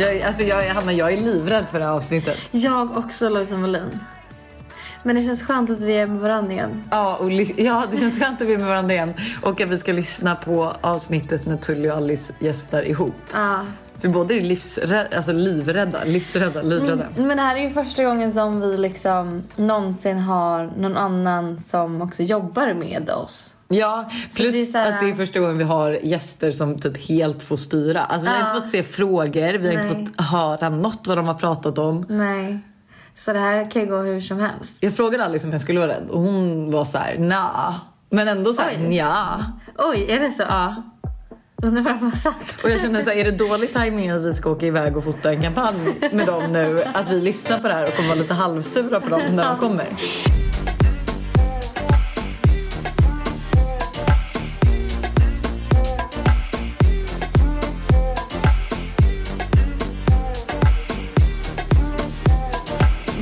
Jag, alltså jag, Hanna, jag är livrädd för det här avsnittet. Jag också Lojsan Wallin. Men det känns skönt att vi är med varandra igen. Ja, och ja, det känns skönt att vi är med varandra igen. Och att vi ska lyssna på avsnittet när Tully och Alice gästar ihop. Ja. För båda är ju livsrädda, alltså livrädda, livsrädda, livrädda. Mm, men det här är ju första gången som vi liksom någonsin har någon annan som också jobbar med oss. Ja, plus det här- att det är första gången vi har gäster som typ helt får styra. Alltså vi har Ja. inte fått se frågor, vi har Nej. inte fått höra något vad de har pratat om. Nej. Så det här kan ju gå hur som helst. Jag frågade Alice om jag skulle vara rädd och hon var så här: nah. Men ändå så här, Oj. nja. Oj, är det så? Ja. Undrar vad de har sagt. Och jag känner så här, är det dålig timing att vi ska åka iväg och fota en kampanj med dem nu? Att vi lyssnar på det här och kommer vara lite halvsura på dem när de kommer.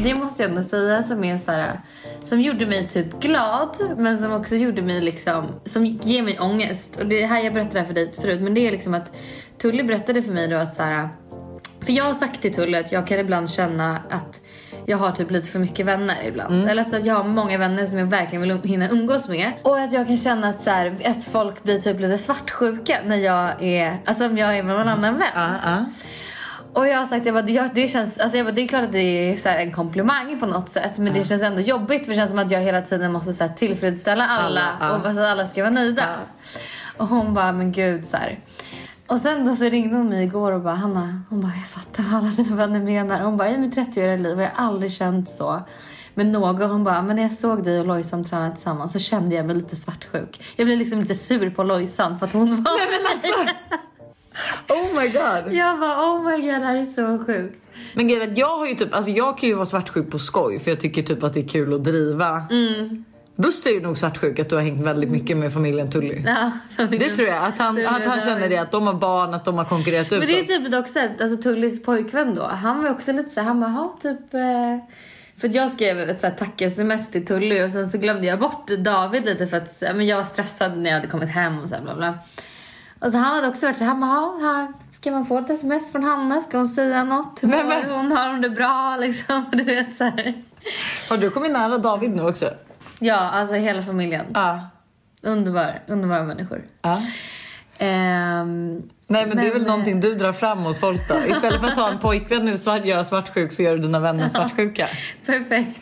Det måste jag ändå säga som är så här, som gjorde mig typ glad men som också gjorde mig liksom, som ger mig ångest. Och det här jag berättade för dig förut men det är liksom att Tully berättade för mig då att så här, för jag har sagt till Tully att jag kan ibland känna att jag har typ lite för mycket vänner ibland. Eller så att jag har många vänner som jag verkligen vill um- hinna umgås med. Och att jag kan känna att, så här, att folk blir typ lite svartsjuka när jag är, alltså om jag är med någon annan vän. Ja, ja. Och jag har sagt, jag bara, jag, det, känns, alltså jag bara, det är klart att det är så en komplimang på något sätt. Men det känns ändå jobbigt för det känns som att jag hela tiden måste så här tillfredsställa alla. Alla, ja. Och bara så att alla ska vara nöjda. Och hon bara, men gud så här. Och sen då så ringde hon mig igår och bara, Hanna, hon bara, jag fattar vad alla dina vänner menar. Hon bara, i mitt 30-åriga liv har jag aldrig känt så. Men någon, hon bara, men när jag såg dig och Lojsan träna tillsammans så kände jag mig lite svartsjuk. Jag blev liksom lite sur på Lojsan för att hon var... Oh my god. Jag bara, oh my god, det här är så sjukt. Men grejen jag har ju typ, alltså jag kan ju vara svartsjuk på skoj för jag tycker typ att det är kul att driva. Mm. Buster är ju nog svartsjuk att du har hängt väldigt mycket med familjen Tully. Ja, Det tror jag, att han, att han känner det att de har barn, att de har konkurrerat ut Men det är typ också, alltså Tullys pojkvän då, han var också lite så här, han bara, "Ha, typ eh... För jag skrev ett så tack-sms till Tully och sen så glömde jag bort David lite för att men jag var stressad när jag hade kommit hem och så här, bla bla. Och så han hade också varit så här, han bara, "Ha, här, ska man få ett sms från Hanna? Ska hon säga något? Hur mår men- hon? Har hon det bra? Liksom, du vet så här. Har du kommit nära David nu också? Ja, alltså hela familjen. Ja. Underbar, underbara människor. ja. Ehm, Nej men, det är Men, väl eh, någonting du drar fram hos folk då? Istället för att ha en pojkvän nu svart, göra svartsjuk så gör du dina vänner svartsjuka. perfekt.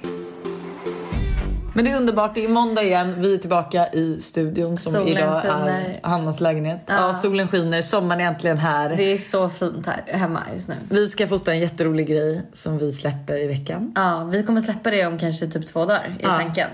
Men det är underbart, det är måndag igen. Vi är tillbaka i studion som Solen idag skiner. är Hannas lägenhet. Ja. Ja. solen skiner, sommaren är äntligen här. Det är så fint här hemma just nu. Vi ska fota en jätterolig grej som vi släpper i veckan. Ja, vi kommer släppa det om kanske typ två dagar i Ja. tanken.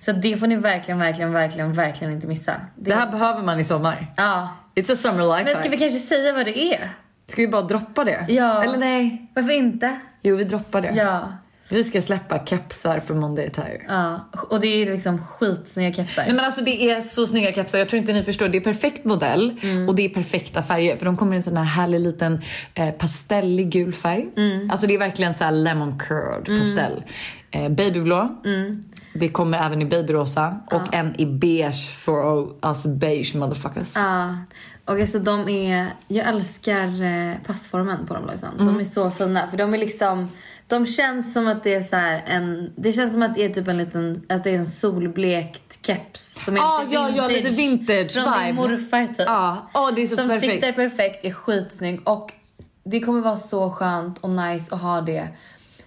Så det får ni verkligen, verkligen, verkligen, verkligen inte missa. Det, Det här behöver man i sommar. Ja. It's a summer life Men ska vi kanske säga vad det är? Ska vi bara droppa det? Ja. Eller nej? Varför inte? Jo, vi droppar det. Ja. Vi ska släppa kepsar från Monday Attire. Ja. Och det är liksom skitsnygga kepsar. Nej men alltså det är så snygga kepsar, jag tror inte ni förstår. Det är perfekt modell Mm. och det är perfekta färger för de kommer i en sån här härlig liten eh, pastellig gul färg. Mm. Alltså det är verkligen så här lemon curd pastell. Eh, babyblå. Mm. Det kommer även i babyrosa och en i beige for us beige motherfuckers. Ja. Och alltså de är, jag älskar eh, passformen på dem Lojsan. Mm. De är så fina för de är liksom, de känns som att det är så här en, det känns som att det är typ en liten, att det är en solblekt keps som är Ah, lite ja, ja, lite vintage Från din morfar typ. Ja, åh, det är så som perfekt. sitter perfekt, är skitsnygg och det kommer vara så skönt och nice att ha det.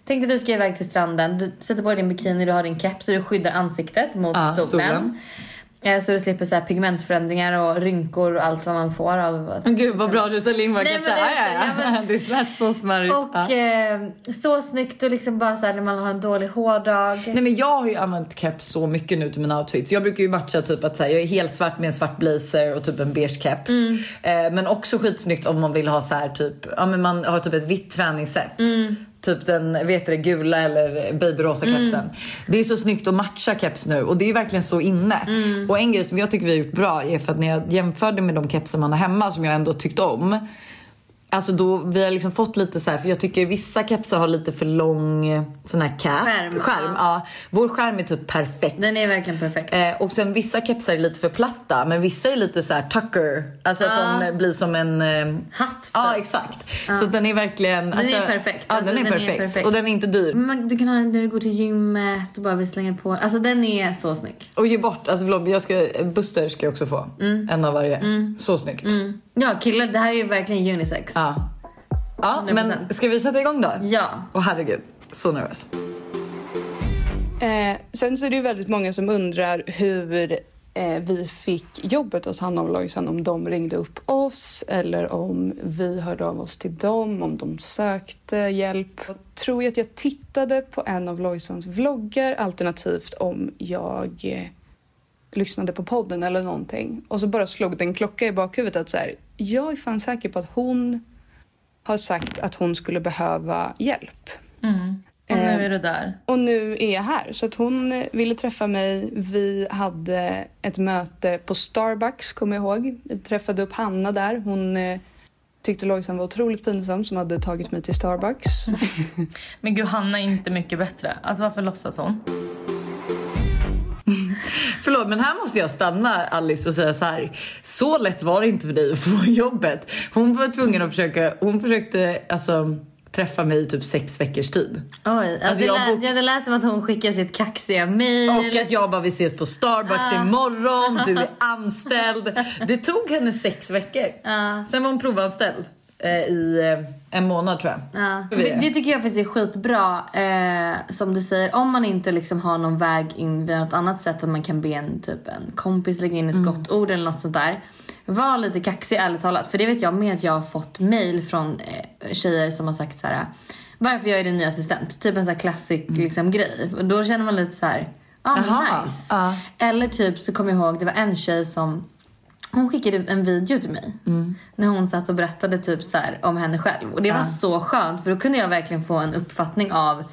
Tänk att du ska iväg till stranden, du sätter på dig din bikini, du har din keps så du skyddar ansiktet mot Ja, solen. solen. Så du slipper så pigmentförändringar och rynkor och allt vad man får av att Men gud vad bra du säljer in våra Nej, men Ja, ja, ja. Det lät så smörigt. Och Ja. eh, så snyggt och liksom bara så här när man har en dålig hårdag. Nej men jag har ju använt keps så mycket nu till mina outfits. Jag brukar ju matcha typ att säga jag är helt svart med en svart blazer och typ en beige keps. Mm. Eh, men också skitsnyggt om man vill ha så här typ, ja men man har typ ett vitt träningsset. Mm. Typ den vet det, gula eller babyrosa Mm. kepsen. Det är så snyggt att matcha keps nu och det är verkligen så inne. Mm. Och en grej som jag tycker vi har gjort bra är för att när jag jämförde med de kepsar man har hemma som jag ändå tyckte om. Alltså då, vi har liksom fått lite så här, för jag tycker vissa kepsar har lite för lång eh, sån här cap. Skärm, skärm ja. ja. Vår skärm är typ perfekt. Den är verkligen perfekt. Eh, och sen vissa kepsar är lite för platta men vissa är lite så här tucker. Alltså Ja. att de blir som en... Eh, Hatt typ. ja exakt. Så att den är verkligen... Den alltså, är perfekt. Ja Alltså, den, är, den är perfekt. perfekt. Och den är inte dyr. Men du kan ha den när du går till gymmet och bara vill slänga på. Alltså den är så snygg. Och ge bort, alltså förlåt jag ska, Buster ska jag också få. En av varje. Så snyggt. Mm. Ja killar, det här är ju verkligen unisex. Ja. Ja men 100%. ska vi sätta igång då? Ja. Åh herregud, så nervös. Eh, sen så är det ju väldigt många som undrar hur eh, vi fick jobbet hos Hanna och Lojsan. Om de ringde upp oss eller om vi hörde av oss till dem, om de sökte hjälp. Jag tror att jag tittade på en av Lojsans vloggar alternativt om jag eh, lyssnade på podden eller någonting. Och så bara slog det en klocka i bakhuvudet att så här, jag är fan säker på att hon har sagt att hon skulle behöva hjälp. Och nu Eh, är du där. och nu är jag här. Så att hon eh, ville träffa mig. Vi hade ett möte på Starbucks, kommer jag ihåg. Jag träffade upp Hanna där. Hon eh, tyckte Lojsan var otroligt pinsam som hade tagit mig till Starbucks. Men gud, Hanna är inte mycket bättre. Alltså varför låtsas hon? Förlåt men här måste jag stanna Alice och säga så här. Så lätt var det inte för dig att få jobbet. Hon var tvungen att försöka, hon försökte alltså träffa mig i typ sex veckors tid. Oj, alltså, Alltså, det, jag lät, ja, det lät som att hon skickade sitt kaxiga mail. Och att jag bara vill ses på Starbucks Ah. imorgon, du är anställd. Det tog henne sex veckor. Ja. Sen var hon provanställd i eh, en månad tror jag. Ja. Det, tycker jag faktiskt är skitbra. Eh, som du säger, om man inte liksom har någon väg in via något annat sätt att man kan be en, typ, en kompis lägga in ett Mm. gott ord eller något sånt där. Var lite kaxig ärligt talat. För det vet jag med att jag har fått mail från eh, tjejer som har sagt så här. Varför jag är din nya assistent? Typ en sån här klassisk liksom, grej. Och då känner man lite så här. Ja men Mm. Jaha, nice. ja. Eller typ så kommer jag ihåg det var en tjej som hon skickade en video till mig Mm. när hon satt och berättade typ så om henne själv. Och det var så skönt för då kunde jag verkligen få en uppfattning av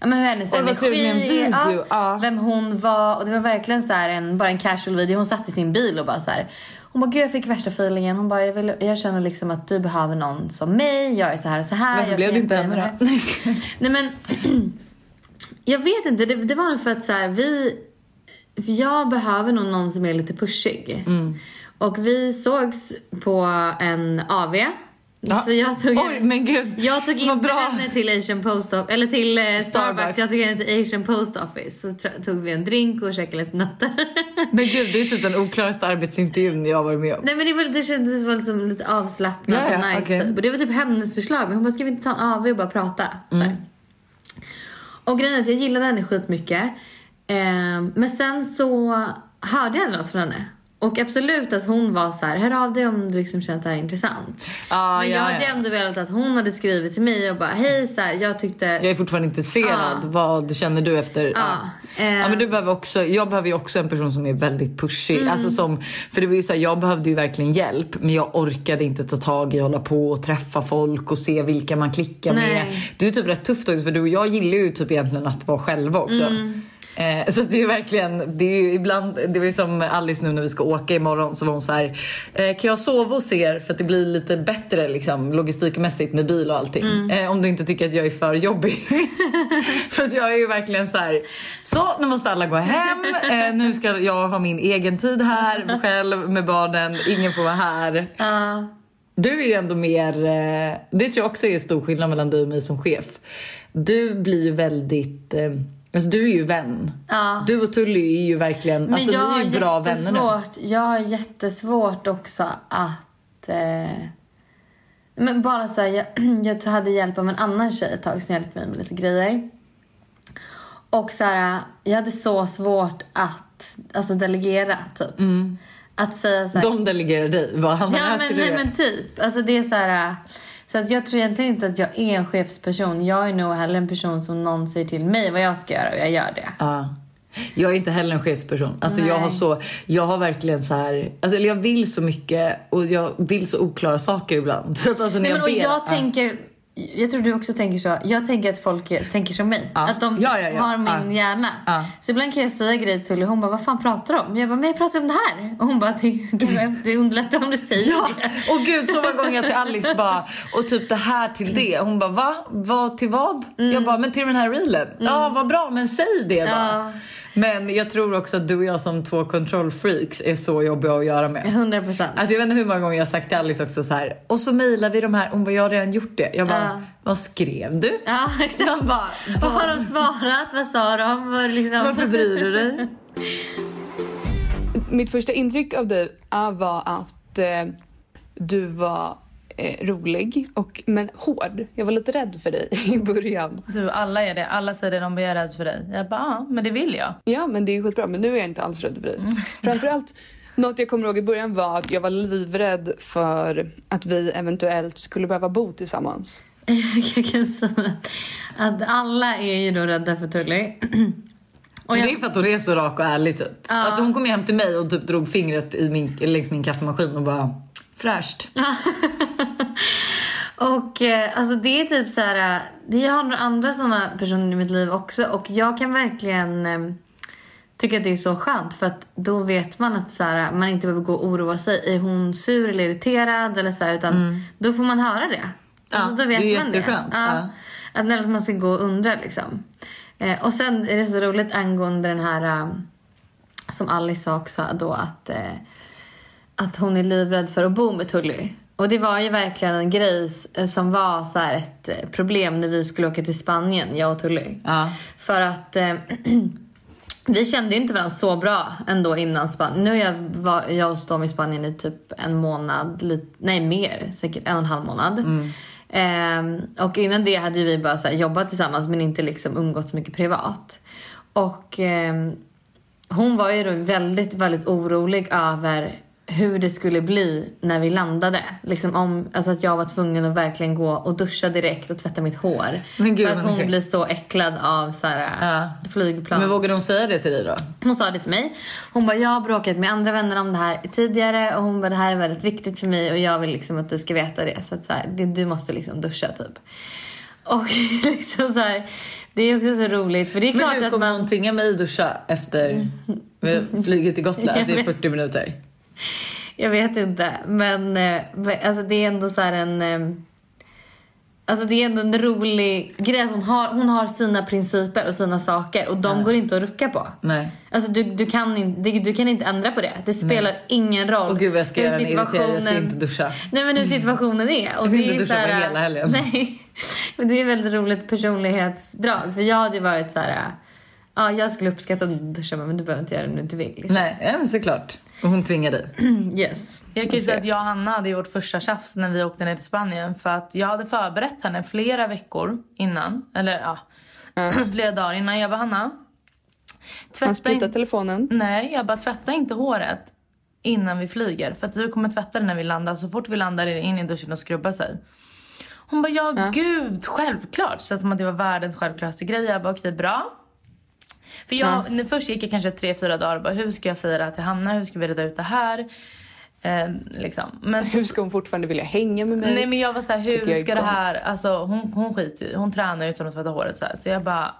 ja, men hur hennes vad energi ja, ja. Vem hon var. Och det var verkligen så här en, bara en casual video. Hon satt i sin bil och bara så här. Hon bara, gud jag fick värsta feelingen. Hon bara, jag, vill, jag känner liksom att du behöver någon som mig. Jag är så här och så här. Varför jag blev det inte henne då? det här." Nej, jag skojar. Nej men jag vet inte, det, det var nog för att så här, vi, för jag behöver nog någon som är lite pushig. Mm. Och vi sågs på en AV. Ja. Så jag tog, Oj men gud. jag tog inte bra. henne till Asian Post Office, eller till eh, Starbucks. Starbucks. Jag tog henne till Asian Post Office. Så tog vi en drink och käkade lite nötter. Men gud det är typ den oklaraste arbetsintervjun jag varit med om. Nej men det, var, det kändes som liksom lite avslappnat Ja, och nice okej. typ. Och det var typ hennes förslag. Men hon bara, ska vi inte ta en AV och bara prata? Mm. Och grejen är att jag gillade henne skitmycket. Ehm, men sen så hörde jag aldrig något från henne. Och absolut att hon var så här, hör av dig om du liksom känner att det här är intressant. Ja, men ja, jag hade ja. ändå velat att hon hade skrivit till mig och bara, hej så här, jag tyckte... Jag är fortfarande intresserad. Ja. Vad känner du efter? Ja. eh, Ja men du behöver också, jag behöver ju också en person som är väldigt pushig. Mm. Alltså som, för det var ju så här, jag behövde ju verkligen hjälp men jag orkade inte ta tag i hålla på och träffa folk och se vilka man klickar med. Nej. Det är ju typ rätt tufft också för du och jag gillar ju typ egentligen att vara själva också. Mm. Eh, så det är verkligen, det är ju ibland, det var ju som Alice nu när vi ska åka imorgon så var hon så här, eh, kan jag sova hos er för att det blir lite bättre liksom logistikmässigt med bil och allting. Mm. Eh, om du inte tycker att jag är för jobbig. för att jag är ju verkligen så här, så nu måste alla gå hem, eh, nu ska jag ha min egen tid här själv med barnen, ingen får vara här. Ja. Du är ju ändå mer, eh, det tror jag också är stor skillnad mellan dig och mig som chef. Du blir ju väldigt, eh, alltså du är ju vän. Ja. Du och Tully är ju verkligen, Men alltså ni är ju bra vänner nu. Jag har jättesvårt också att... Eh, men bara så här, jag, jag hade hjälp av en annan tjej ett tag som hjälpte mig med lite grejer. Och så här, jag hade så svårt att alltså delegera typ. Att säga så här, De delegerar dig, vad han Ja men, nej, men typ. Alltså det är så här. Så att jag tror egentligen inte att jag är en chefsperson. Jag är nog hellre en person som någon säger till mig vad jag ska göra och jag gör det. Ja. Jag är inte heller en chefsperson. Alltså jag har så, jag har verkligen så här, alltså eller jag vill så mycket och jag vill så oklara saker ibland. Så att alltså när Nej, jag men, och ber, jag ja. tänker jag tror du också tänker så. Jag tänker att folk är- tänker som mig. Ja. Att de Ja, ja, har min hjärna. Så ibland kan jag säga grejer till Tully hon bara, vad fan pratar du om? Jag bara, men jag pratar om det här. Och hon bara, det, underlättar om du säger Ja, det. och gud så många gånger till Alice bara och typ det här till det. Hon bara va? Vad till vad? Jag bara men till den här reelen. Ja vad bra men säg det då. Men jag tror också att du och jag som två kontrollfreaks är så jobbiga att göra med. 100 procent. Alltså jag vet inte hur många gånger jag har sagt till Alice också så här. och så mejlar vi de här. Hon bara jag har redan gjort det. Jag bara Ja. vad skrev du? Ja, exakt. Jag bara, Vad har de svarat? Vad sa de? Vad liksom... Varför bryr du dig? Mitt första intryck av dig var att eh, du var eh, rolig, och, men hård. Jag var lite rädd för dig i början. Du, alla är det. Alla säger det, de jag rädd för dig. Jag bara, ja, men det vill jag. Ja, men det är skitbra. Men nu är jag inte alls rädd för dig. Framförallt, något jag kommer ihåg i början var att jag var livrädd för att vi eventuellt skulle behöva bo tillsammans. Jag kan säga att alla är ju då rädda för Tully. Och jag, det är för att hon är så rak och ärlig typ. Ja. Alltså hon kom hem till mig och typ drog fingret i min, längs min kaffemaskin och bara fräscht. och eh, alltså det är typ så här. eh, Det har några andra sådana personer i mitt liv också och jag kan verkligen eh, tycka att det är så skönt för att då vet man att så här, man inte behöver gå och oroa sig. Är hon sur eller irriterad eller så här, utan då får man höra det. Ja, Alltså, då vet det är man jätteskönt, Det. Ja. Att när man ska gå och undra liksom. Eh, och sen är det så roligt angående den här eh, som Alice sa också då att, att hon är livrädd för att bo med Tully. Och det var ju verkligen en grej s- som var så ett eh, problem när vi skulle åka till Spanien, jag och Tully. Ja. För att eh, vi kände ju inte varandra så bra ändå innan Spanien. Nu jag, var, jag hos dem i Spanien i typ en månad, lite, nej mer, säkert en och en halv månad. Ehm, och innan det hade vi bara så jobbat tillsammans men inte liksom umgått så mycket privat. Och ehm, hon var ju då väldigt, väldigt orolig över hur det skulle bli när vi landade. Liksom om, alltså att jag var tvungen att verkligen gå och duscha direkt och tvätta mitt hår. Men gud, för att hon mycket. blir så äcklad av så här, Ja. flygplan. Men vågade hon säga det till dig då? Hon sa det till mig. Hon bara, jag har bråkat med andra vänner om det här tidigare och hon bara, det här är väldigt viktigt för mig och jag vill liksom att du ska veta det. Så att så här, du måste liksom duscha typ. Och liksom så här, det är också så roligt för det är klart Men nu att kommer man... hon tvinga mig duscha efter flyget till Gotland. Alltså, det är 40 minuter. Jag vet inte, men eh, alltså det är ändå så här en... eh, Alltså det är ändå en rolig grej hon har, hon har sina principer och sina saker och de går inte att rucka på. Nej. Alltså du, du, kan inte, du, du kan inte ändra på det. Det spelar ingen roll Och gud vad jag ska hur irriterad. Jag ska situationen- inte duscha. Nej men hur situationen är. Och Jag ska det inte duscha på hela helgen. Nej. Men det är väldigt roligt personlighetsdrag. För jag hade ju varit så här. Ja, jag skulle uppskatta att duscha men du behöver inte göra det om du inte vill. Liksom. Nej, men såklart. Och hon tvingar dig. Yes. Jag kan ju säga att jag och Hanna hade gjort första tjafs när vi åkte ner till Spanien. För att jag hade förberett henne flera veckor innan. Eller ja, flera dagar innan. Jag bara, Hanna. Han Tvätta splittade in... telefonen. Nej, jag bara tvätta inte håret innan vi flyger. För att du kommer tvätta det när vi landar. Så fort vi landar är det in i duschen och skrubba sig. Hon bara, ja, Ja. gud, självklart. Så som att det var världens självklaraste grej. Jag bara, okej, bra. För jag, Ja. när först gick jag kanske tre, fyra dagar och bara, hur ska jag säga det här till Hanna? Hur ska vi reda ut det här? Eh, liksom. Men Hur ska hon fortfarande vilja hänga med mig? Nej men jag var så här, Tycker hur ska det här, alltså hon, hon skiter ju, hon tränar utan att tvätta håret så här. Så jag bara,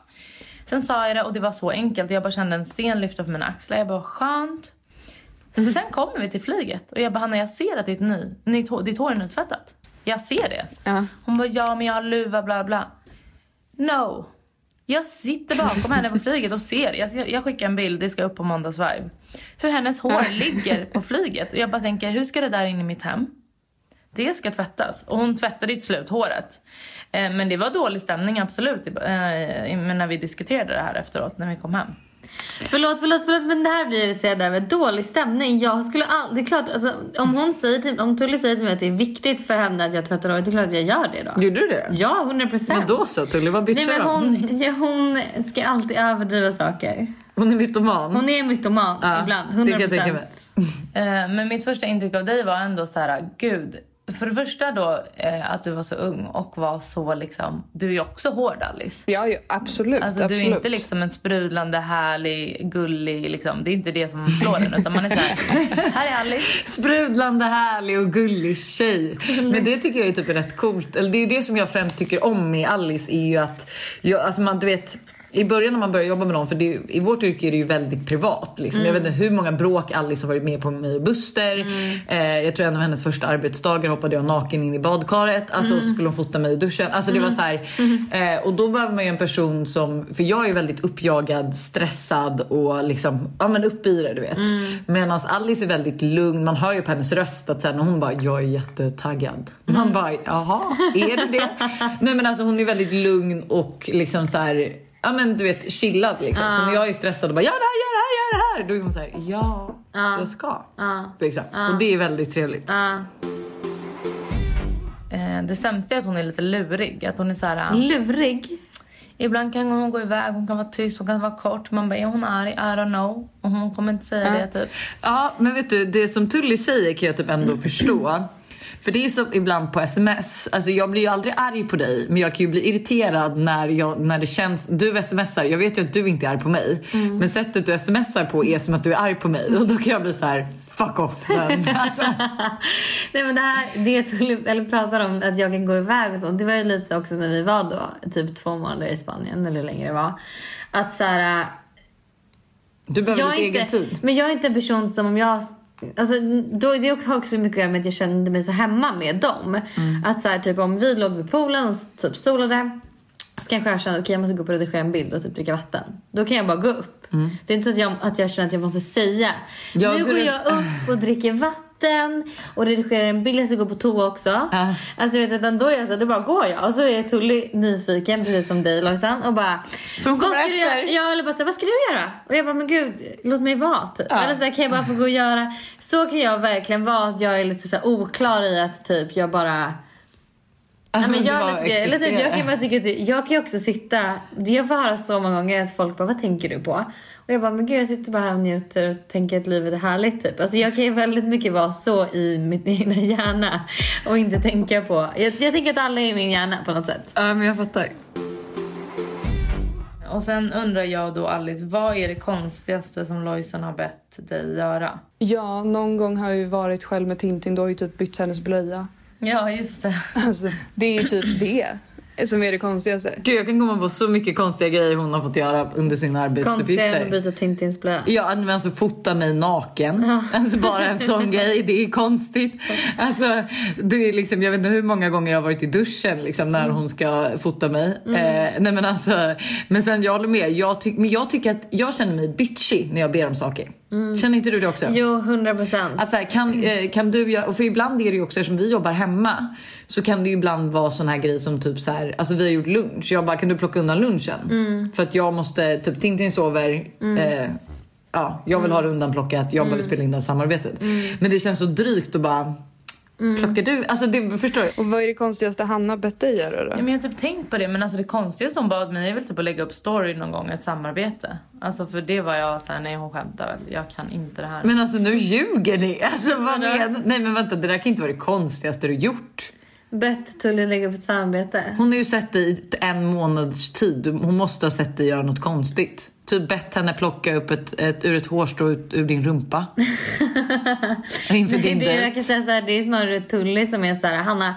sen sa jag det och det var så enkelt. Jag bara kände en sten lyfta på mina axlar. Jag bara, skönt. Sen kommer vi till flyget och jag bara, Hanna jag ser att ditt, ny, ditt, hår, ditt hår är nytvättat. Jag ser det. Ja. Hon bara, ja men jag har luva bla bla. No. Jag sitter bakom henne på flyget och ser. Jag, jag skickar en bild, det ska upp på måndagsvibe. Hur hennes hår ligger på flyget. Och jag bara tänker, hur ska det där in i mitt hem? Det ska tvättas. Och hon tvättade ju till slut håret. Eh, men det var dålig stämning absolut. Eh, när vi diskuterade det här efteråt, när vi kom hem. Förlåt, förlåt, förlåt men det här blir jag irriterad över. Dålig stämning. Jag skulle all... Det är klart, alltså, om hon säger till, om Tully säger till mig att det är viktigt för henne att jag tvättar håret, det är klart att jag gör det då. Gjorde du det? Ja, 100 procent. Då så Tully, vad Nej bitchar men hon? hon, ja, hon ska alltid överdriva saker. Hon är mytoman. Hon är mytoman Ja, ibland, det 100 kan jag tänka procent. mig. Eh, men mitt första intryck av dig var ändå så här, gud. För det första då eh, att du var så ung och var så liksom, du är ju också hård Alice. Ja, ja absolut. Alltså absolut. du är inte liksom en sprudlande, härlig, gullig liksom. Det är inte det som slår en utan man är såhär, här är Alice. Sprudlande, härlig och gullig tjej. Men det tycker jag är typ rätt coolt. Eller det är ju det som jag främst tycker om med Alice är ju att, jag, alltså man, du vet i början när man börjar jobba med någon, för det, i vårt yrke är det ju väldigt privat. Liksom. Jag vet inte hur många bråk Alice har varit med på med mig och Buster. Eh, jag tror en av hennes första arbetsdagar hoppade jag naken in i badkaret. Alltså så skulle hon fota mig i duschen. Alltså det var så här, eh, och då behöver man ju en person som, för jag är ju väldigt uppjagad, stressad och liksom, ja men upp i det du vet. Medan Alice är väldigt lugn, man hör ju på hennes röst att sen hon bara, jag är jättetaggad. Man bara, jaha, är du det? Nej men alltså hon är väldigt lugn och liksom så här ja men du vet chillad liksom. Så när jag är stressad och bara gör det här, gör det här, gör det här. Då är hon såhär, ja, jag ska. Liksom. Och det är väldigt trevligt. Eh, det sämsta är att hon är lite lurig. Att hon är så här, Lurig. Ibland kan hon gå iväg, hon kan vara tyst, hon kan vara kort. Man bara, är hon arg? I don't know. Och hon kommer inte säga det typ. Ja men vet du, det som Tully säger kan jag typ ändå förstå. För det är som ibland på sms, alltså jag blir ju aldrig arg på dig men jag kan ju bli irriterad när, jag, när det känns, du smsar, jag vet ju att du inte är arg på mig men sättet du smsar på är som att du är arg på mig och då kan jag bli så här: fuck off alltså, Nej men det här, det eller pratar om att jag kan gå iväg och sånt. Det var ju lite så också när vi var då, typ två månader i Spanien eller hur länge det var. Att så här, du behöver jag inte, egen tid. Men jag är inte en person som om jag... Alltså, då, det har också mycket att göra med att jag kände mig så hemma med dem. Att så här, typ om vi låg vid poolen och typ solade. Så kanske jag känner att jag måste gå upp och redigera en bild och typ dricka vatten. Då kan jag bara gå upp. Det är inte så att jag, att jag känner att jag måste säga. Ja, nu går jag upp och dricker vatten och redigerar en bild. Jag ska gå på toa också. Ja. Alltså vet du, utan då är jag så här, då bara går jag. Och så är Tully nyfiken precis som dig Lojsan och bara. "Vad kommer efter?" göra? Ja eller bara så här, vad ska du göra? Och jag bara, men gud, låt mig vara typ. Ja. Eller så här, kan jag bara få gå och göra. Så kan jag verkligen vara att jag är lite så här oklar i att typ jag bara Nej, men jag, lite, eller typ, jag kan att jag kan ju också sitta, jag får höra så många gånger att folk bara, vad tänker du på? Och jag bara, men gud jag sitter bara här och njuter och tänker att livet är härligt typ. Alltså jag kan ju väldigt mycket vara så i min egna hjärna och inte tänka på, jag, jag tänker att alla är i min hjärna på något sätt. Ja men jag fattar. Och sen undrar jag då Alice, vad är det konstigaste som Lojsan har bett dig göra? Ja, någon gång har jag ju varit själv med Tintin. Då har jag ju typ bytt hennes blöja. Ja, just det. Alltså, det är typ det som är det konstigaste. Gud jag kan komma på så mycket konstiga grejer hon har fått göra under sina arbetsuppgifter. byta Tintins blöja. Ja, men alltså fota mig naken. Alltså bara en sån grej, det är konstigt. Alltså, det är liksom, jag vet inte hur många gånger jag har varit i duschen liksom, när hon ska fota mig. Eh, nej men alltså, men sen jag håller med. Jag, tyck, men jag tycker att jag känner mig bitchy när jag ber om saker. Känner inte du det också? Jo, 100 procent. Att så här, kan, eh, kan du göra, och för ibland är det ju också eftersom vi jobbar hemma så kan det ju ibland vara sån här grej som typ så här, alltså vi har gjort lunch. Jag bara kan du plocka undan lunchen? För att jag måste, typ Tintin sover. Eh, ja, jag vill ha det undanplockat, jag behöver spela in det här samarbetet. Men det känns så drygt att bara plockar du? Alltså det förstår du? Och vad är det konstigaste han har bett dig göra då? Ja, men jag har typ tänkt på det, men alltså det konstigaste hon bad mig är väl typ att lägga upp story någon gång, ett samarbete. Alltså för det var jag såhär, nej hon skämtar väl, jag kan inte det här. Men alltså nu ljuger ni. Alltså vad menar Nej men vänta det där kan inte vara det konstigaste du gjort. Bett Tully lägga upp ett samarbete. Hon har ju sett dig i en månads tid. Hon måste ha sett dig göra något konstigt. Typ bett henne plocka upp ett, ett, ur ett hårstrå ut, ur din rumpa. Inför din det, jag kan säga så här, det är snarare Tully som är så här, Hanna,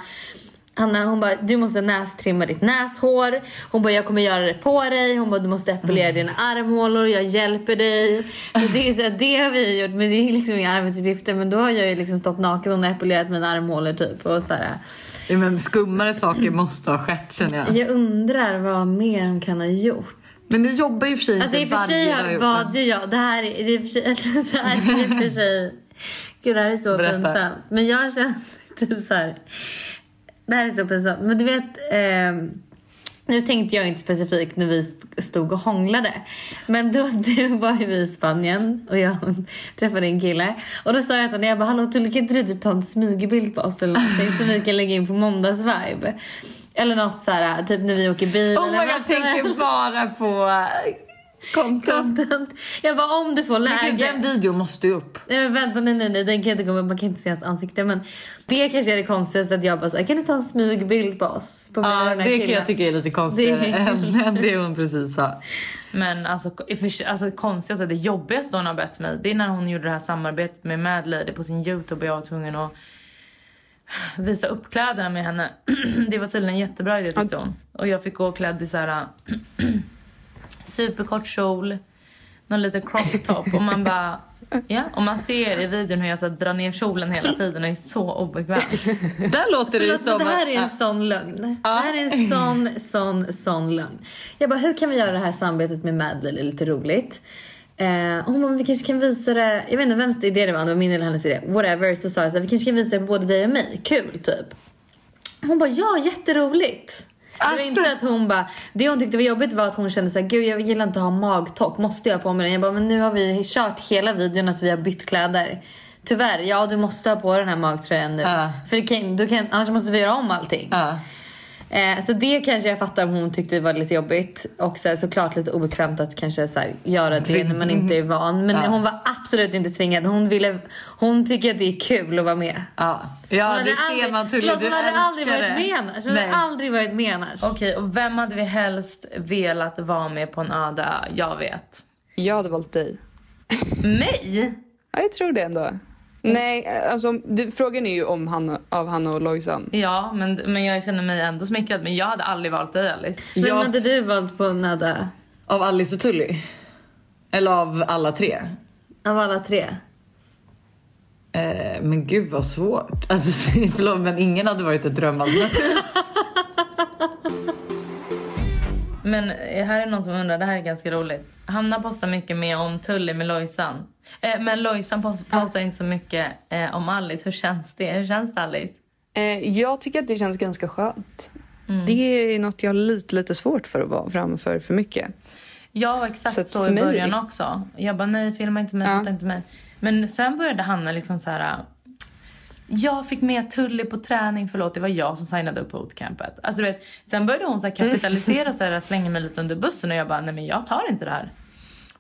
Hanna hon bara, du måste nästrimma ditt näshår. Hon bara, jag kommer göra det på dig. Hon bara, du måste epilera dina armhålor. Jag hjälper dig. Så det, är så här, det har vi gjort, men det är liksom inga arbetsuppgifter. Men då har jag ju liksom stått naken och epilerat mina armhålor typ. Och så här. Ja, men skummare saker måste ha skett känner jag. Jag undrar vad mer hon kan ha gjort. Men ni jobbar ju i och för sig Alltså i inte och för sig varje har- dag ihop. bad ju jag. Det här är i och för sig... Det här är i och för sig... Gud det här är så Berätta. pinsamt. Men jag känner typ så här. Det här är så pinsamt. Men du vet... ehm, nu tänkte jag inte specifikt när vi st- stod och hånglade. Men då, då var ju vi i Spanien och jag träffade en kille. Och då sa jag till honom, jag bara hallå Tulle kan inte du typ ta en smygbild på oss eller någonting som vi kan lägga in på måndagsvibe? Eller något så här, typ när vi åker bil Oh eller my god, tänker bara på Content. Content. Jag bara om du får Men läge. Den videon måste ju upp. Nej men vänta, nej nej nej, den kan inte komma, man kan inte se hans ansikte men det kanske är det konstigaste att jag bara såhär, kan du ta en smygbild på oss? På Ja, det kan killen?" jag tycka är lite konstigare Det är- än, det hon precis sa. Men alltså, för alltså konstigaste, det jobbigaste hon har bett mig, det är när hon gjorde det här samarbetet med Mad Lady på sin Youtube och jag var tvungen att visa upp kläderna med henne. det var tydligen en jättebra idé tyckte hon. Och jag fick gå klädd i så här superkort kjol, någon liten crop top och man bara Ja, och man ser i videon hur jag så drar ner kjolen hela tiden och är så obekväm. Där låter det som det här är en sån lögn. Det här är en sån, sån, sån lögn. Jag bara, hur kan vi göra det här samarbetet med Madeleine lite roligt? Eh, och hon bara, vi kanske kan visa det, jag vet inte vems idé det var, det var min eller hennes idé. Whatever, så sa jag så här, vi kanske kan visa det på både dig och mig. Kul, typ. Hon bara, ja jätteroligt. Det var Alltså- inte så att hon bara, det hon tyckte var jobbigt var att hon kände såhär, gud jag gillar inte att ha magtopp, måste jag ha på mig den? Jag bara, men nu har vi kört hela videon att vi har bytt kläder. Tyvärr, ja du måste ha på den här magtröjan nu. Ja. För kan, du kan, annars måste vi göra om allting. Ja. Eh, så det kanske jag fattar om hon tyckte var lite jobbigt. Och så här, såklart lite obekvämt att kanske så här, göra det när man inte är van. Men Ja. hon var absolut inte tvingad. Hon, ville, hon tycker att det är kul att vara med. Ja, ja det ser aldrig- man tydligt. Hon hade aldrig varit det. med annars. Hon Nej. hade aldrig varit med annars. Okej, och vem hade vi helst velat vara med på en öde? Jag vet. Jag hade valt dig. Mig? Ja, jag tror det ändå. Nej, alltså det, frågan är ju om Hanna, av Hanna och Lojsan. Ja, men, men jag känner mig ändå smickrad. Men jag hade aldrig valt dig Alice. Vem hade du valt på Nada? Av Alice och Tully? Eller av alla tre? Av alla tre? Eh, men gud vad svårt. Alltså, förlåt, men ingen hade varit ett drömalternativ. Men eh, här är någon som undrar, det här är ganska roligt. Hanna postar mycket mer om Tully med Lojsan. Eh, men Lojsan post, postar inte så mycket eh, om Alice. Hur känns det? Hur känns det Alice? Eh, jag tycker att det känns ganska skönt. Det är något jag har lite, lite svårt för att vara framför för mycket. Jag var exakt Så så, i mig- början också. Jag bara nej, filma inte mig, Ja. inte mig. Men sen började Hanna liksom så här. Jag fick med Tully på träning, förlåt det var jag som signade upp bootcampet. Alltså, du vet, sen började hon så här kapitalisera och så här, slänga mig lite under bussen och jag bara nej men jag tar inte det här.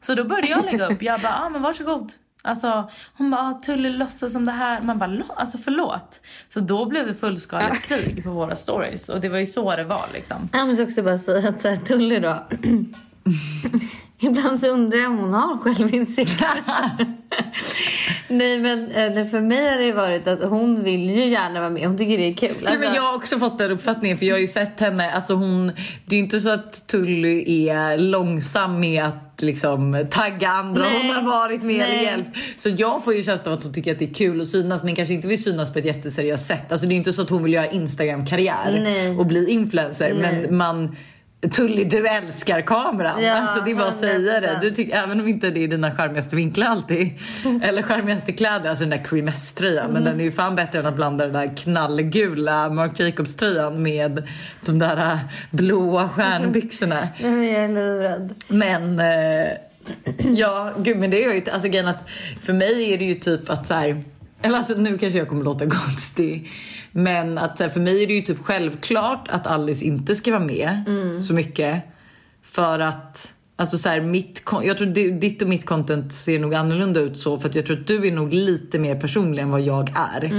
Så då började jag lägga upp, jag bara ah, men varsågod. Alltså hon bara ah, Tully låtsas som det här. Man bara "Lo- alltså förlåt. Så då blev det fullskaligt krig på våra stories och det var ju så det var liksom. Jag måste också bara säga att så här, Tully då. Ibland så undrar jag om hon har självinsikt. Nej men eller för mig har det varit att hon vill ju gärna vara med. Hon tycker det är kul. Ja, men Alltså- jag har också fått den uppfattningen för jag har ju sett henne, alltså hon, det är ju inte så att Tully är långsam med att liksom tagga andra Nej. hon har varit med Nej. hjälp. Så jag får ju känslan av att hon tycker att det är kul att synas men kanske inte vill synas på ett jätteseriöst sätt. Alltså det är inte så att hon vill göra Instagram-karriär Nej. och bli influencer Nej. men man Tully du älskar kameran. Ja, alltså det är bara att säga det. 100%. Du tycker, även om inte det är dina charmigaste vinklar alltid. Eller charmigaste kläder, alltså den där creamess tröjan. Men den är ju fan bättre än att blanda den där knallgula Marc Jacobs tröjan med de där äh, blåa stjärnbyxorna. Nej, men jag är livrädd. Men eh, ja, gud men det är ju alltså grejen att för mig är det ju typ att så här, eller alltså nu kanske jag kommer låta konstig. Men att för mig är det ju typ självklart att Alice inte ska vara med så mycket. För att Alltså så här, mitt, jag tror di- ditt och mitt content ser nog annorlunda ut så för att jag tror att du är nog lite mer personlig än vad jag är.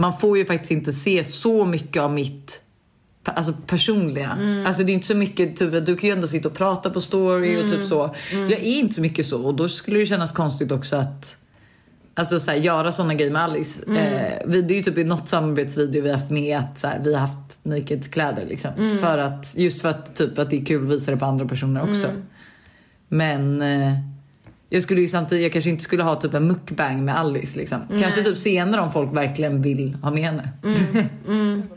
Man får ju faktiskt inte se så mycket av mitt Alltså personliga. Alltså det är inte så mycket, typ, du kan ju ändå sitta och prata på story och typ så. Jag är inte så mycket så och då skulle det kännas konstigt också att Alltså så här, göra såna grejer med Alice. Eh, vi, det är ju typ i något samarbetsvideo vi har haft med att så här, vi har haft naked kläder liksom. För att, just för att, typ, att det är kul att visa det på andra personer också. Men eh, jag skulle ju samtidigt, jag kanske inte skulle ha typ en mukbang med Alice liksom. Kanske typ senare om folk verkligen vill ha med henne.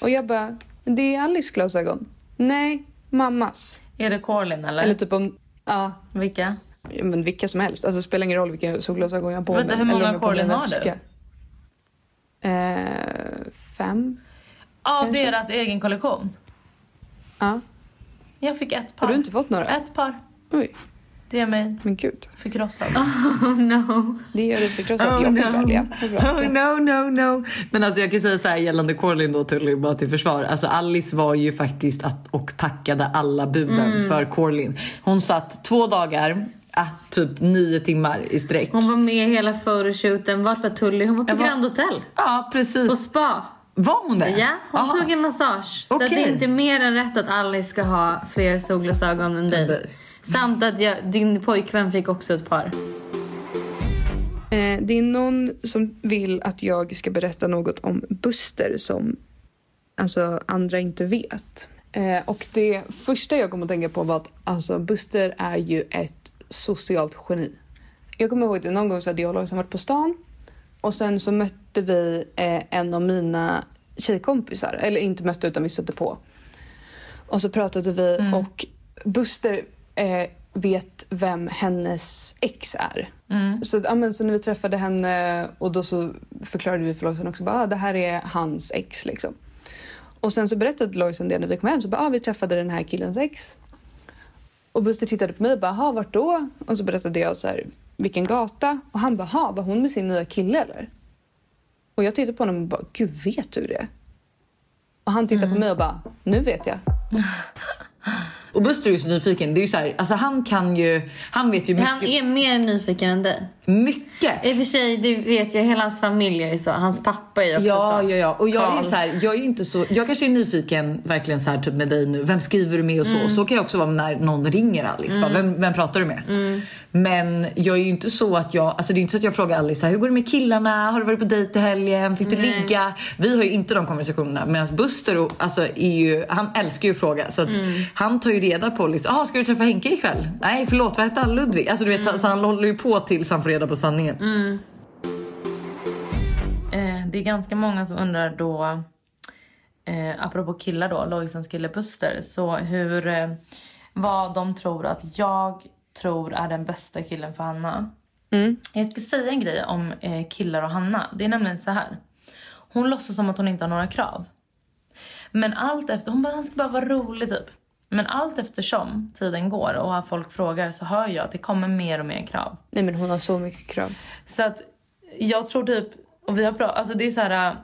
Och jag bara, det är Alice glasögon. Nej, mammas. Är det Corlin eller? Eller typ om, ja, Vilka? Men vilka som helst. Alltså det spelar ingen roll vilka solglasögon jag har på Vänta, mig. hur Eller många jag har väska. Eh, fem. Av Kanske. deras egen kollektion? Ja. Jag fick ett par. Har du inte fått några? Ett par. Oj. Det gör mig Men gud, förkrossad. Oh no. det gör dig förkrossad. Oh, jag fick no. välja. Oh, no, no, no. Men alltså jag kan säga så här gällande Corlin då Tully, bara till försvar. Alltså Alice var ju faktiskt att, och packade alla buden för Corlin. Hon satt två dagar, ah, typ nio timmar i sträck. Hon var med hela photoshooten. Vart var Tully? Hon var på var- Grand Hotel. Ja precis. På spa. Var hon det? Ja, hon Aha. tog en massage. Så att det är inte mer än rätt att Alice ska ha fler solglasögon än dig. dig. Samt att jag, din pojkvän fick också ett par. Eh, det är någon som vill att jag ska berätta något om Buster som alltså, andra inte vet. Eh, och det första jag kom att tänka på var att alltså, Buster är ju ett socialt geni. Jag kommer ihåg att någon gång så hade jag och Lojsan varit på stan och sen så mötte vi eh, en av mina tjejkompisar, eller inte mötte utan vi stötte på. Och så pratade vi och Buster eh, vet vem hennes ex är. Så, ja, men, så när vi träffade henne och då så förklarade vi för Lojsan också bara, ah, det här är hans ex liksom. Och sen så berättade Lojsan det när vi kom hem så bara, ah, vi träffade den här killens ex. Och Buster tittade på mig och bara, "Ha, vart då? Och så berättade jag så här, vilken gata? Och han bara, "Ha, var hon med sin nya kille eller? Och jag tittade på honom och bara, gud vet du det? Och han tittade på mig och bara, nu vet jag. Och Buster är ju så nyfiken. Det är ju så här, alltså han kan ju, han vet ju mycket. Han är mer nyfiken än dig. mycket. I och för sig, det vet jag, hela hans familj är ju så. Hans pappa är också Ja, så. ja, ja. Och jag är Carl. så här, jag är ju inte så, jag kanske är nyfiken verkligen så här typ med dig nu. Vem skriver du med och så? Mm. Så kan jag också vara när någon ringer Alice. Bara, vem, vem pratar du med? Mm. Men jag är ju inte så att jag, alltså det är inte så att jag frågar Alice här, hur går det med killarna? Har du varit på dejt i helgen? Fick du Nej. ligga? Vi har ju inte de konversationerna. Medan Buster och, alltså, är ju, han älskar ju att fråga. Så att Mm. han tar ju reda på liksom, ah, ska du träffa Henke ikväll? Nej förlåt, vad hette han? Ludvig? Alltså du vet, Mm. så han håller ju på tills han får reda på sanningen. Eh, det är ganska många som undrar då, eh, apropå killar då, Lojsans kille Buster, så hur, eh, vad de tror att jag tror är den bästa killen för Hanna. Jag ska säga en grej om eh, killar och Hanna. Det är nämligen så här. Hon låtsas som att hon inte har några krav. Men allt efter, hon bara, han ska bara vara rolig typ. Men allt eftersom tiden går och folk frågar så hör jag att det kommer mer och mer krav. Nej men hon har så mycket krav. Så att jag tror typ, och vi har pratat, alltså det är så här.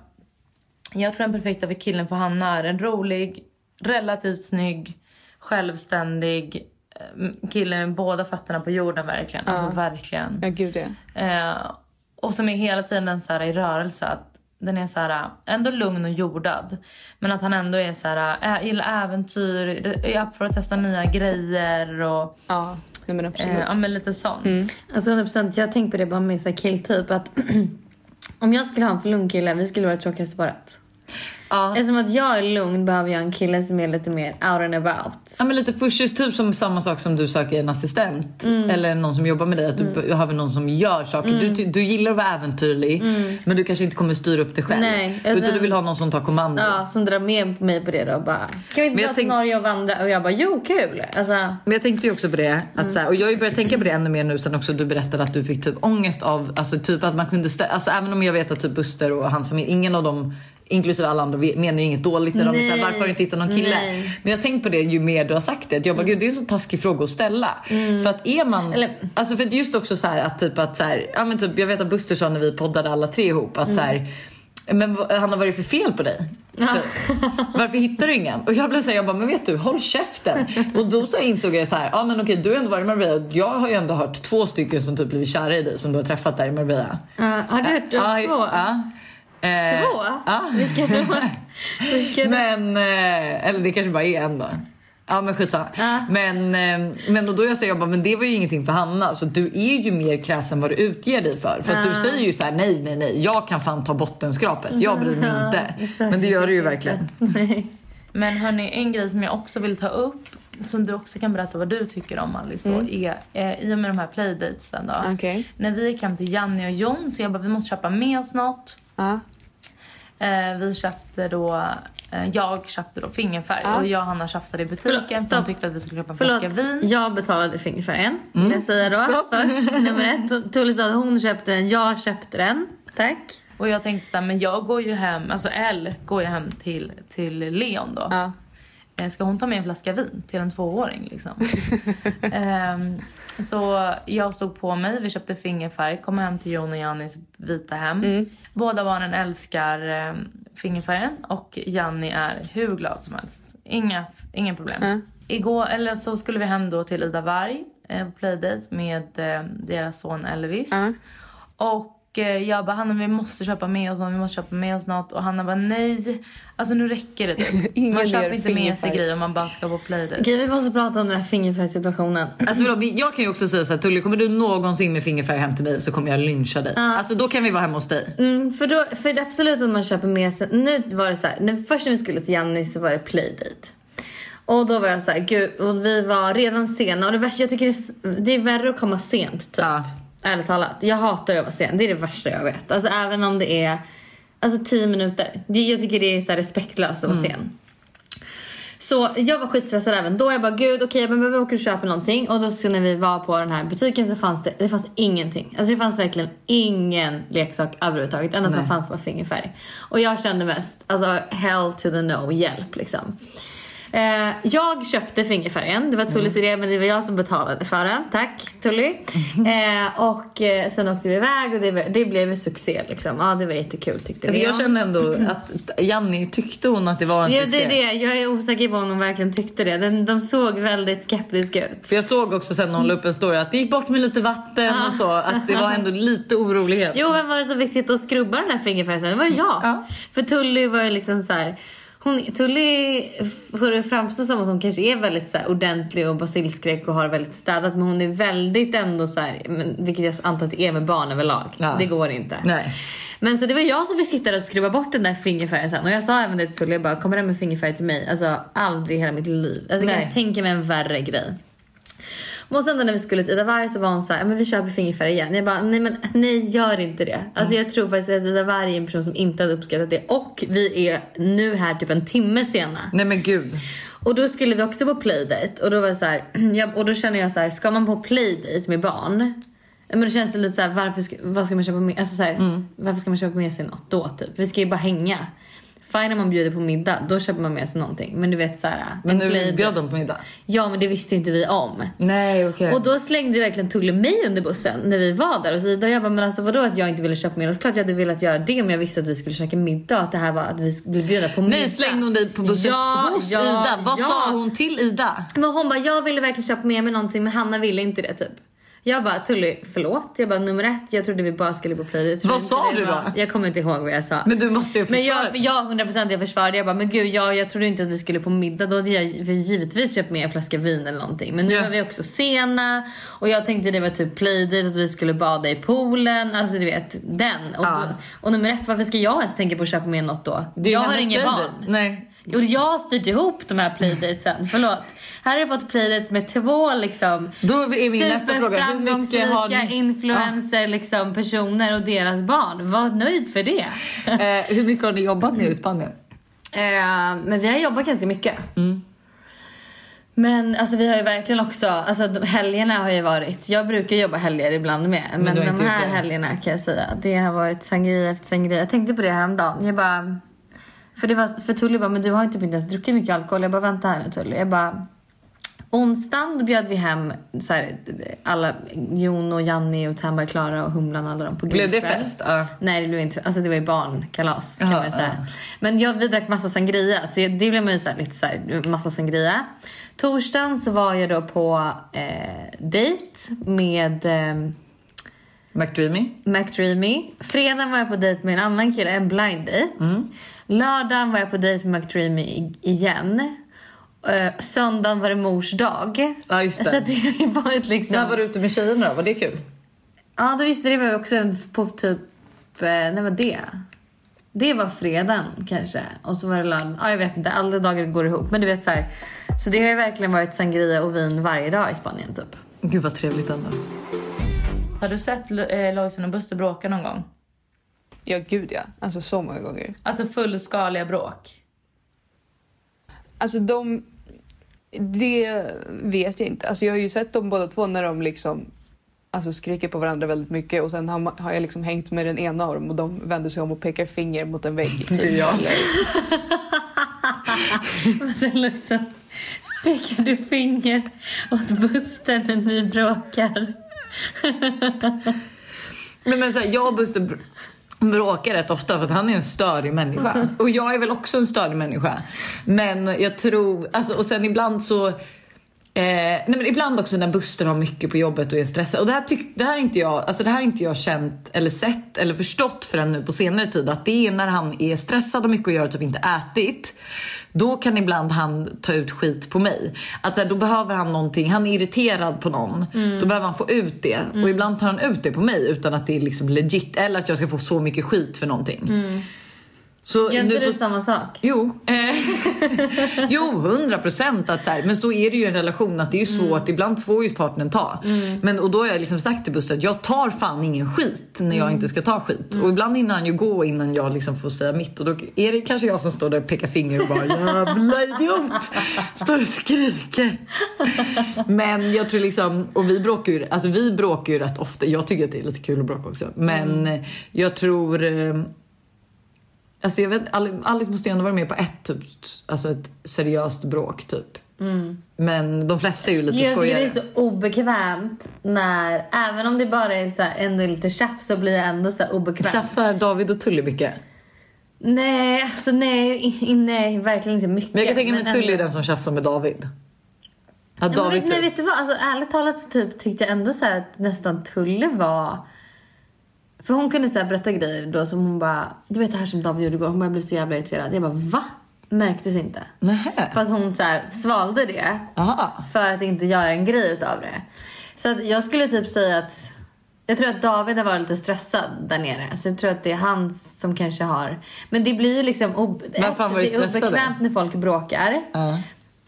Jag tror den perfekta för killen för Hanna är en rolig, relativt snygg, självständig eh, kille med båda fötterna på jorden verkligen. Alltså verkligen. Ja gud ja. Eh, och som är hela tiden så här i rörelse. Att den är så här, ändå lugn och jordad. Men att han ändå är så här, äh, gillar äventyr, är upp för att testa nya grejer och Ja, nej men absolut. eh, ja, men lite sånt. Alltså 100%, jag tänkt på det bara med så här killtyp att om jag skulle ha en för lugn kille, vi skulle vara det tråkigaste paret. Ja. Eftersom att jag är lugn behöver jag en kille som är lite mer out and about. Ja men lite pushes, typ som samma sak som du söker en assistent Mm. eller någon som jobbar med dig. Att du behöver någon som gör saker. Mm. Du, du gillar att vara äventyrlig men du kanske inte kommer styra upp det själv. Nej, utan utan- du vill ha någon som tar kommando. Ja, som drar med mig på det då och bara Ska vi Men inte dra till tänk- Norge och vandra? Och jag bara jo kul! Alltså, Men jag tänkte ju också på det, att Mm. så här, och jag har ju börjat tänka på det ännu mer nu sen också du berättade att du fick typ ångest av, alltså typ att man kunde alltså även om jag vet att typ Buster och hans familj, ingen av dem inklusive alla andra menar ju inget dåligt när de är såhär, Nej. varför har du inte hittat någon kille? Nej. Men jag har tänkt på det ju mer du har sagt det, att jag bara gud det är en så taskig fråga att ställa. För att är man, Mm. Eller- alltså för just också så här att typ att så här, ja men typ jag vet att Buster sa när vi poddade alla tre ihop att så här, men vad- han har varit för fel på dig? Typ. Varför hittar du ingen? Och jag blev såhär, jag bara, men vet du, håll käften. Och då så insåg jag så här, ja men okej du har ändå varit i Marbella. Jag har ju ändå hört två stycken som typ blivit kära i dig som du har träffat där i Marbella. uh, har du hört Ja, två? Ja. Eh, Två? Ja. Vilka då? Vilka då? Men, eh, eller det kanske bara är en då. Ja men skitsamma. Ja. Men, eh, men och då jag säger jag bara, men det var ju ingenting för Hanna. Så du är ju mer kräsen vad du utger dig för. För att du säger ju så här: nej nej nej, jag kan fan ta bottenskrapet. Jag bryr mig inte. exakt. Men det gör du ju verkligen. Nej. Men hörni, en grej som jag också vill ta upp som du också kan berätta vad du tycker om Alice då, är eh, i och med de här playdatesen då. Okej. När vi gick hem till Janni och Jon så jag bara vi måste köpa med oss något. Ja. Eh, vi köpte då, eh, jag köpte då fingerfärg Ja. och jag och Hanna tjafsade i butiken Förlåt, för tyckte att vi skulle köpa en flaska vin. jag betalade fingerfärgen. Vill jag säga då. Först, nummer ett. Tully sa att hon köpte den, jag köpte den. Tack. Och jag tänkte så här, men jag går ju hem, alltså L går ju hem till, till Leon då. Ja. eh, ska hon ta med en flaska vin till en tvååring liksom? Ehm, så jag stod på mig, vi köpte fingerfärg, kom hem till Jon och Jannis vita hem. Båda barnen älskar eh, fingerfärgen och Janni är hur glad som helst. Inga, ingen problem. Igår, eller så skulle vi hem då till Ida Varg eh, på playdate med eh, deras son Elvis. Och eh, jag bara, Hanna vi måste köpa med oss något, vi måste köpa med oss något. Och Hanna bara, nej. Alltså nu räcker det typ. Man köper inte med sig grejer om man bara ska på playdate. Okej, vi måste prata om den här fingerfärgssituationen. Alltså, förlåt, jag kan ju också säga så här, Tully kommer du någonsin med fingerfärg hem till mig så kommer jag lyncha dig. Alltså då kan vi vara hemma hos dig. Mm, för, då, för det är absolut att man köper med sig... Nu var det så här, när, först när vi skulle till Janni så var det playdate. Och då var jag så här, gud, och vi var redan sena. Och det värsta, jag tycker det är, det är värre att komma sent typ. Ja. Ärligt talat. Jag hatar att vara sen. Det är det värsta jag vet. Alltså även om det är alltså 10 minuter. Jag tycker det är så respektlöst att vara sen. Så jag var skitstressad även då. Jag bara gud okej men vi åker och köper någonting. Och då så när vi var på den här butiken så fanns det, det fanns ingenting. Alltså det fanns verkligen ingen leksak överhuvudtaget. Det enda som fanns var fingerfärg. Och jag kände mest alltså hell to the no, hjälp liksom. Eh, jag köpte fingerfärgen. Det var Tullys idé men det var jag som betalade för den. Tack Tully. Eh, och eh, sen åkte vi iväg och det, det blev ju succé liksom. Ja det var jättekul tyckte Alltså, vi. jag känner ändå att Janni tyckte hon att det var en Ja succé. det är det. Jag är osäker på om de verkligen tyckte det. Den, de såg väldigt skeptiska ut. För jag såg också sen när hon la upp en story att det gick bort med lite vatten och så. Att det var ändå lite orolighet. Jo vem var det som fick sitta och skrubba den här fingerfärgen? Det var jag. Ja. För Tully var ju liksom så här. Hon, Tully får det framstå som att hon kanske är väldigt så här ordentlig och basilskräck och har väldigt städat men hon är väldigt ändå så här, men, vilket jag antar att det är med barn överlag. Ja. Det går inte. Nej. Men så det var jag som fick sitta där och skrubba bort den där fingerfärgen sen. Och jag sa även det till Tully, jag bara kommer den med fingerfärg till mig? Alltså aldrig i hela mitt liv. Alltså jag kan tänka mig en värre grej. Och sen då när vi skulle till Ida så var hon så här, men vi köper fingerfärg igen. Jag bara, nej men nej gör inte det. Alltså jag tror faktiskt att Ida är en person som inte hade uppskattat det. Och vi är nu här typ en timme sena. Nej men gud. Och då skulle vi också på playdate och då var det så här, jag, och då känner jag så här, ska man på playdate med barn? Men då känns det lite så här, varför ska, vad ska man köpa med, alltså så här, varför ska man köpa med sig något då typ? Vi ska ju bara hänga. Fine om man bjuder på middag, då köper man med sig någonting. Men du vet så här, Men en nu playdate- bjöd de på middag. Ja men det visste inte vi om. Nej okej. Och då slängde verkligen Tulle mig under bussen när vi var där och så vidare. Jag bara, men alltså vadå att jag inte ville köpa med oss? Klart jag hade velat göra det om jag visste att vi skulle käka middag och att det här var att vi skulle bjuda på middag. Nej slängde hon dig på bussen Ja, hos ja, Ida? Vad ja. sa hon till Ida? Men hon bara, jag ville verkligen köpa med mig någonting men Hanna ville inte det typ. Jag bara, Tully förlåt. Jag bara, nummer ett, jag trodde vi bara skulle på playdate. Vad sa du då? Jag kommer inte ihåg vad jag sa. Men du måste ju Men försvara. jag, jag 100% jag försvarade. Jag bara, men gud jag, jag trodde inte att vi skulle på middag. Då hade jag givetvis köpt med en flaska vin eller någonting. Men nu Ja. var vi också sena. Och jag tänkte det var typ playdate, att vi skulle bada i poolen. Alltså du vet, den. Och, Ja. då, och nummer ett, varför ska jag ens tänka på att köpa med något då? Det jag har inget barn. Nej. Och jag har styrt ihop de här playdatesen. Förlåt. Här har jag fått playdates med två liksom Då är min nästa fråga. Hur mycket har ni... influencer liksom, personer och deras barn. Var nöjd för det. Eh, hur mycket har ni jobbat nere i Spanien? Eh, men vi har jobbat ganska mycket. Men alltså vi har ju verkligen också, alltså helgerna har ju varit, jag brukar jobba helger ibland med. Men, har de här helgerna kan jag säga, det har varit sangria efter sangria. Jag tänkte på det häromdagen. Jag bara, för det var, för Tully bara, men du har ju typ inte ens druckit mycket alkohol. Jag bara, vänta här nu Tully. Jag bara, onsdagen då bjöd vi hem så här, alla, Jon och Janni och Tamba, Klara och Humlan alla dem på Blev det fest? Ja. Nej det blev inte alltså det var ju barnkalas kan Jaha, man säga. ja. Men jag, vi drack massa sangria så det blev man ju så här, lite så här, massa sangria. Torsdagen så var jag då på eh, dejt med eh, McDreamy? McDreamy. Fredagen var jag på dejt med en annan kille, en blind date. Mm. Lördagen var jag på dejt med McDreamy igen. Eh, söndagen var det mors dag. Ja just Så det. att det har varit liksom... När var du ute med tjejerna då? Var det kul? Ja, då just det, det var också på typ... Eh, när var det? Det var fredagen kanske. Och så var det lördag. Ja, jag vet inte. Alla dagar går ihop. Men du vet så här. Så det har ju verkligen varit sangria och vin varje dag i Spanien typ. Gud vad trevligt ändå. Har du sett eh, Lojsan och Buster bråka någon gång? Ja, gud ja. Alltså så många gånger. Alltså fullskaliga bråk. Alltså de... Det vet jag inte. Alltså jag har ju sett dem båda två när de liksom alltså skriker på varandra väldigt mycket och sen har, jag liksom hängt med den ena av dem och de vänder sig om och pekar finger mot en vägg. Typ. Det är jag. Eller, Lojsan, pekar du finger åt Buster när ni bråkar? Men, men så här, jag och Buster bråkar rätt ofta för att han är en störig människa. Och jag är väl också en störig människa. Men jag tror, alltså, och sen ibland så Eh, nej men ibland också när Buster har mycket på jobbet och är stressad. Och det här, tyck, det här, är inte jag, alltså det här är inte jag känt eller sett eller förstått förrän nu på senare tid. Att det är när han är stressad och mycket att göra och typ inte ätit. Då kan ibland han ta ut skit på mig. Att så här, då behöver han någonting, han är irriterad på någon. Då behöver han få ut det. Och ibland tar han ut det på mig utan att det är liksom legit. Eller att jag ska få så mycket skit för någonting. Så Gör inte du på- samma sak? Jo, eh, jo 100 procent. Men så är det ju i en relation att det är svårt. Ibland får ju partnern ta. Men, och då har jag liksom sagt till Buster att jag tar fan ingen skit när jag inte ska ta skit. Och ibland hinner han ju gå innan jag liksom får säga mitt. Och då är det kanske jag som står där och pekar finger och bara jävla idiot. Står och skriker. Men jag tror liksom, och vi bråkar ju, alltså vi bråkar ju rätt ofta. Jag tycker att det är lite kul att bråka också. Men jag tror eh, Alltså jag vet, Ali- Alice måste ju ändå vara med på ett, typ, alltså ett seriöst bråk typ. Men de flesta är ju lite Jag tycker skojigare. det är så obekvämt när, även om det bara är så här, ändå lite tjafs så blir jag ändå så här obekväm. Tjafsar David och Tully mycket? Nej, alltså nej, nej, verkligen inte mycket. Men jag kan tänka mig men Tully är den som tjafsar med David. Att Ja, men David vet, nej, typ... vet du vad? Alltså, ärligt talat så typ, tyckte jag ändå så att nästan Tulle var... För hon kunde så här berätta grejer då som hon bara... Du vet det här som David gjorde igår. Hon bara blev så jävla irriterad. Jag bara va? Märktes inte. Nähä. Fast hon så här svalde det Aha. för att inte göra en grej utav det. Så att jag skulle typ säga att... Jag tror att David har varit lite stressad där nere. Så jag tror att det är han som kanske har... Men det blir liksom... Ob... Varför han varit det är stressad då? obekvämt när folk bråkar. Ja.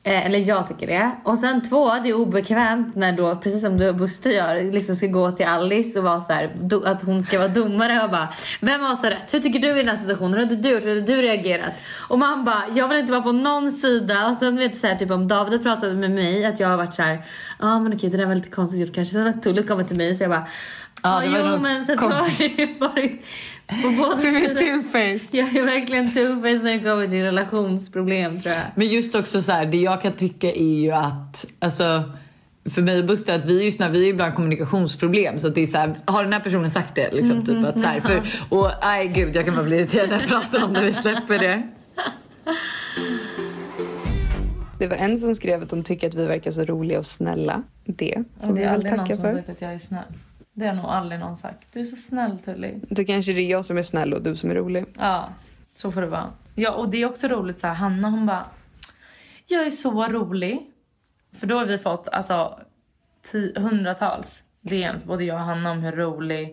Eh, eller jag tycker det. Och sen två, det är obekvämt när då, precis som du och Buster gör, liksom ska gå till Alice och vara så här, do, att hon ska vara domare och bara Vem har så rätt? Hur tycker du i den här situationen? Hur hade du gjort? Hur hade du reagerat? Och man bara, jag vill inte vara på någon sida. Och sen vet du så här, typ om David pratat med mig att jag har varit så här, ja ah, men okej det där var lite konstigt gjort kanske. Sen har Tulle kommit till mig så jag bara, Ja, det var jo nog men sen konstigt. har jag varit Du är two-faced. Jag är verkligen two-faced när det kommer till relationsproblem tror jag. Men just också så här, det jag kan tycka är ju att, alltså för mig och Buster att vi är ju såna, vi är ibland kommunikationsproblem så att det är så här, har den här personen sagt det liksom typ att så här, för, och nej gud jag kan bara bli irriterad när jag pratar om det, vi släpper det. Det var en som skrev att de tycker att vi verkar så roliga och snälla. Det får vi det är väl aldrig någon tacka som har för. sagt att jag är snäll. Det har nog aldrig någon sagt. Du är så snäll Tully. Då kanske det är jag som är snäll och du som är rolig. Ja, så får det vara. Ja, och det är också roligt så här, Hanna hon bara, jag är så rolig. För då har vi fått alltså hundratals DMs, både jag och Hanna, om hur roliga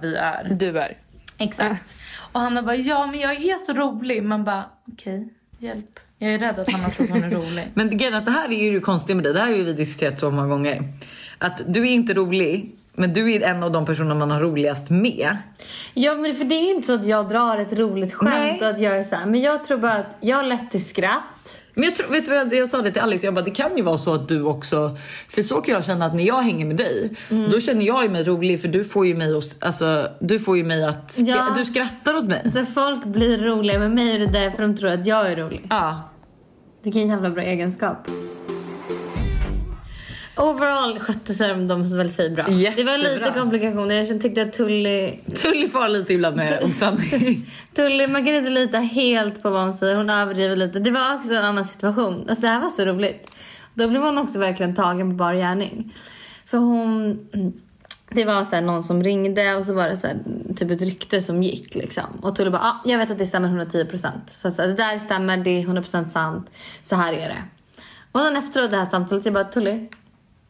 vi är. Du är. Exakt. Och Hanna bara, ja men jag är så rolig. Man bara, okej, hjälp. Jag är rädd att Hanna tror att hon är rolig. Men grejen det här är ju det konstiga med dig, det här har ju vi diskuterat så många gånger. Att du är inte rolig, men du är en av de personer man har roligast med. Ja men för det är inte så att jag drar ett roligt skämt Nej. och att jag är så här, men jag tror bara att jag har lätt till skratt. Men jag, tror, vet du vad jag, sa det till Alice, jag bara det kan ju vara så att du också, för så kan jag känna att när jag hänger med dig, då känner jag ju mig rolig för du får ju mig att, alltså, du får ju mig att, skra- Ja. du skrattar åt mig. Så folk blir roliga med mig och det är därför de tror att jag är rolig. Ja. Vilken jävla bra egenskap. Overall skötte sig de som väl säger bra. Det var Jättebra. lite komplikationer. Jag tyckte att Tully... Tully far lite ibland med osanning. Tully, man kan inte lita helt på vad hon säger. Hon överdriver lite. Det var också en annan situation. Alltså det här var så roligt. Då blev hon också verkligen tagen på bar gärning. För hon... Det var så här någon som ringde och så var det så här, typ ett rykte som gick liksom. Och Tully bara, ah, jag vet att det stämmer 110%. Så, så det där stämmer, det är 100% sant. Så här är det. Och sen efteråt det här samtalet, jag bara, Tully,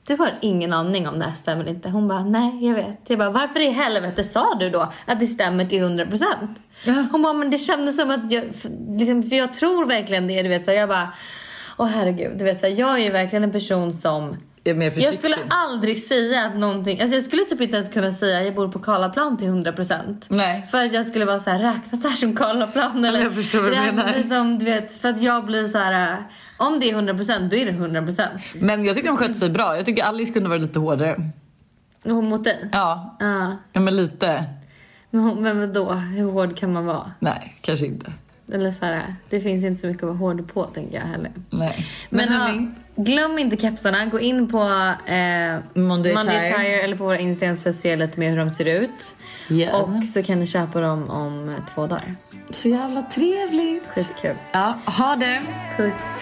du har ingen aning om det här stämmer eller inte. Hon bara, nej jag vet. Jag bara, varför i helvete sa du då att det stämmer till 100%? Ja. Hon bara, men det kändes som att jag, för, liksom, för jag tror verkligen det. Du vet, så jag bara, åh herregud. Du vet, så jag är ju verkligen en person som är mer försiktig. jag skulle aldrig säga att någonting, alltså jag skulle typ inte ens kunna säga att jag bor på Karlaplan till 100%. Nej. För att jag skulle vara så här, räknas det här som Karlaplan? Eller jag förstår vad du menar. Som, du vet, för att jag blir så här, äh, om det är 100% då är det 100%. Men jag tycker de skötte sig bra. Jag tycker Alice kunde vara lite hårdare. Och mot dig? Ja, Ja. ja men lite. Men, hon- men vadå, hur hård kan man vara? Nej, kanske inte. Eller så här, det finns inte så mycket att vara hård på tänker jag heller. Nej. Men, Men, hörni, glöm inte kepsarna. Gå in på eh, Monday Monday. Attire eller på våra Instagrams för att se lite mer hur de ser ut. Ja. Och så kan ni köpa dem om två dagar. så jävla trevligt. Skitkul. Ja, ha det. Puss.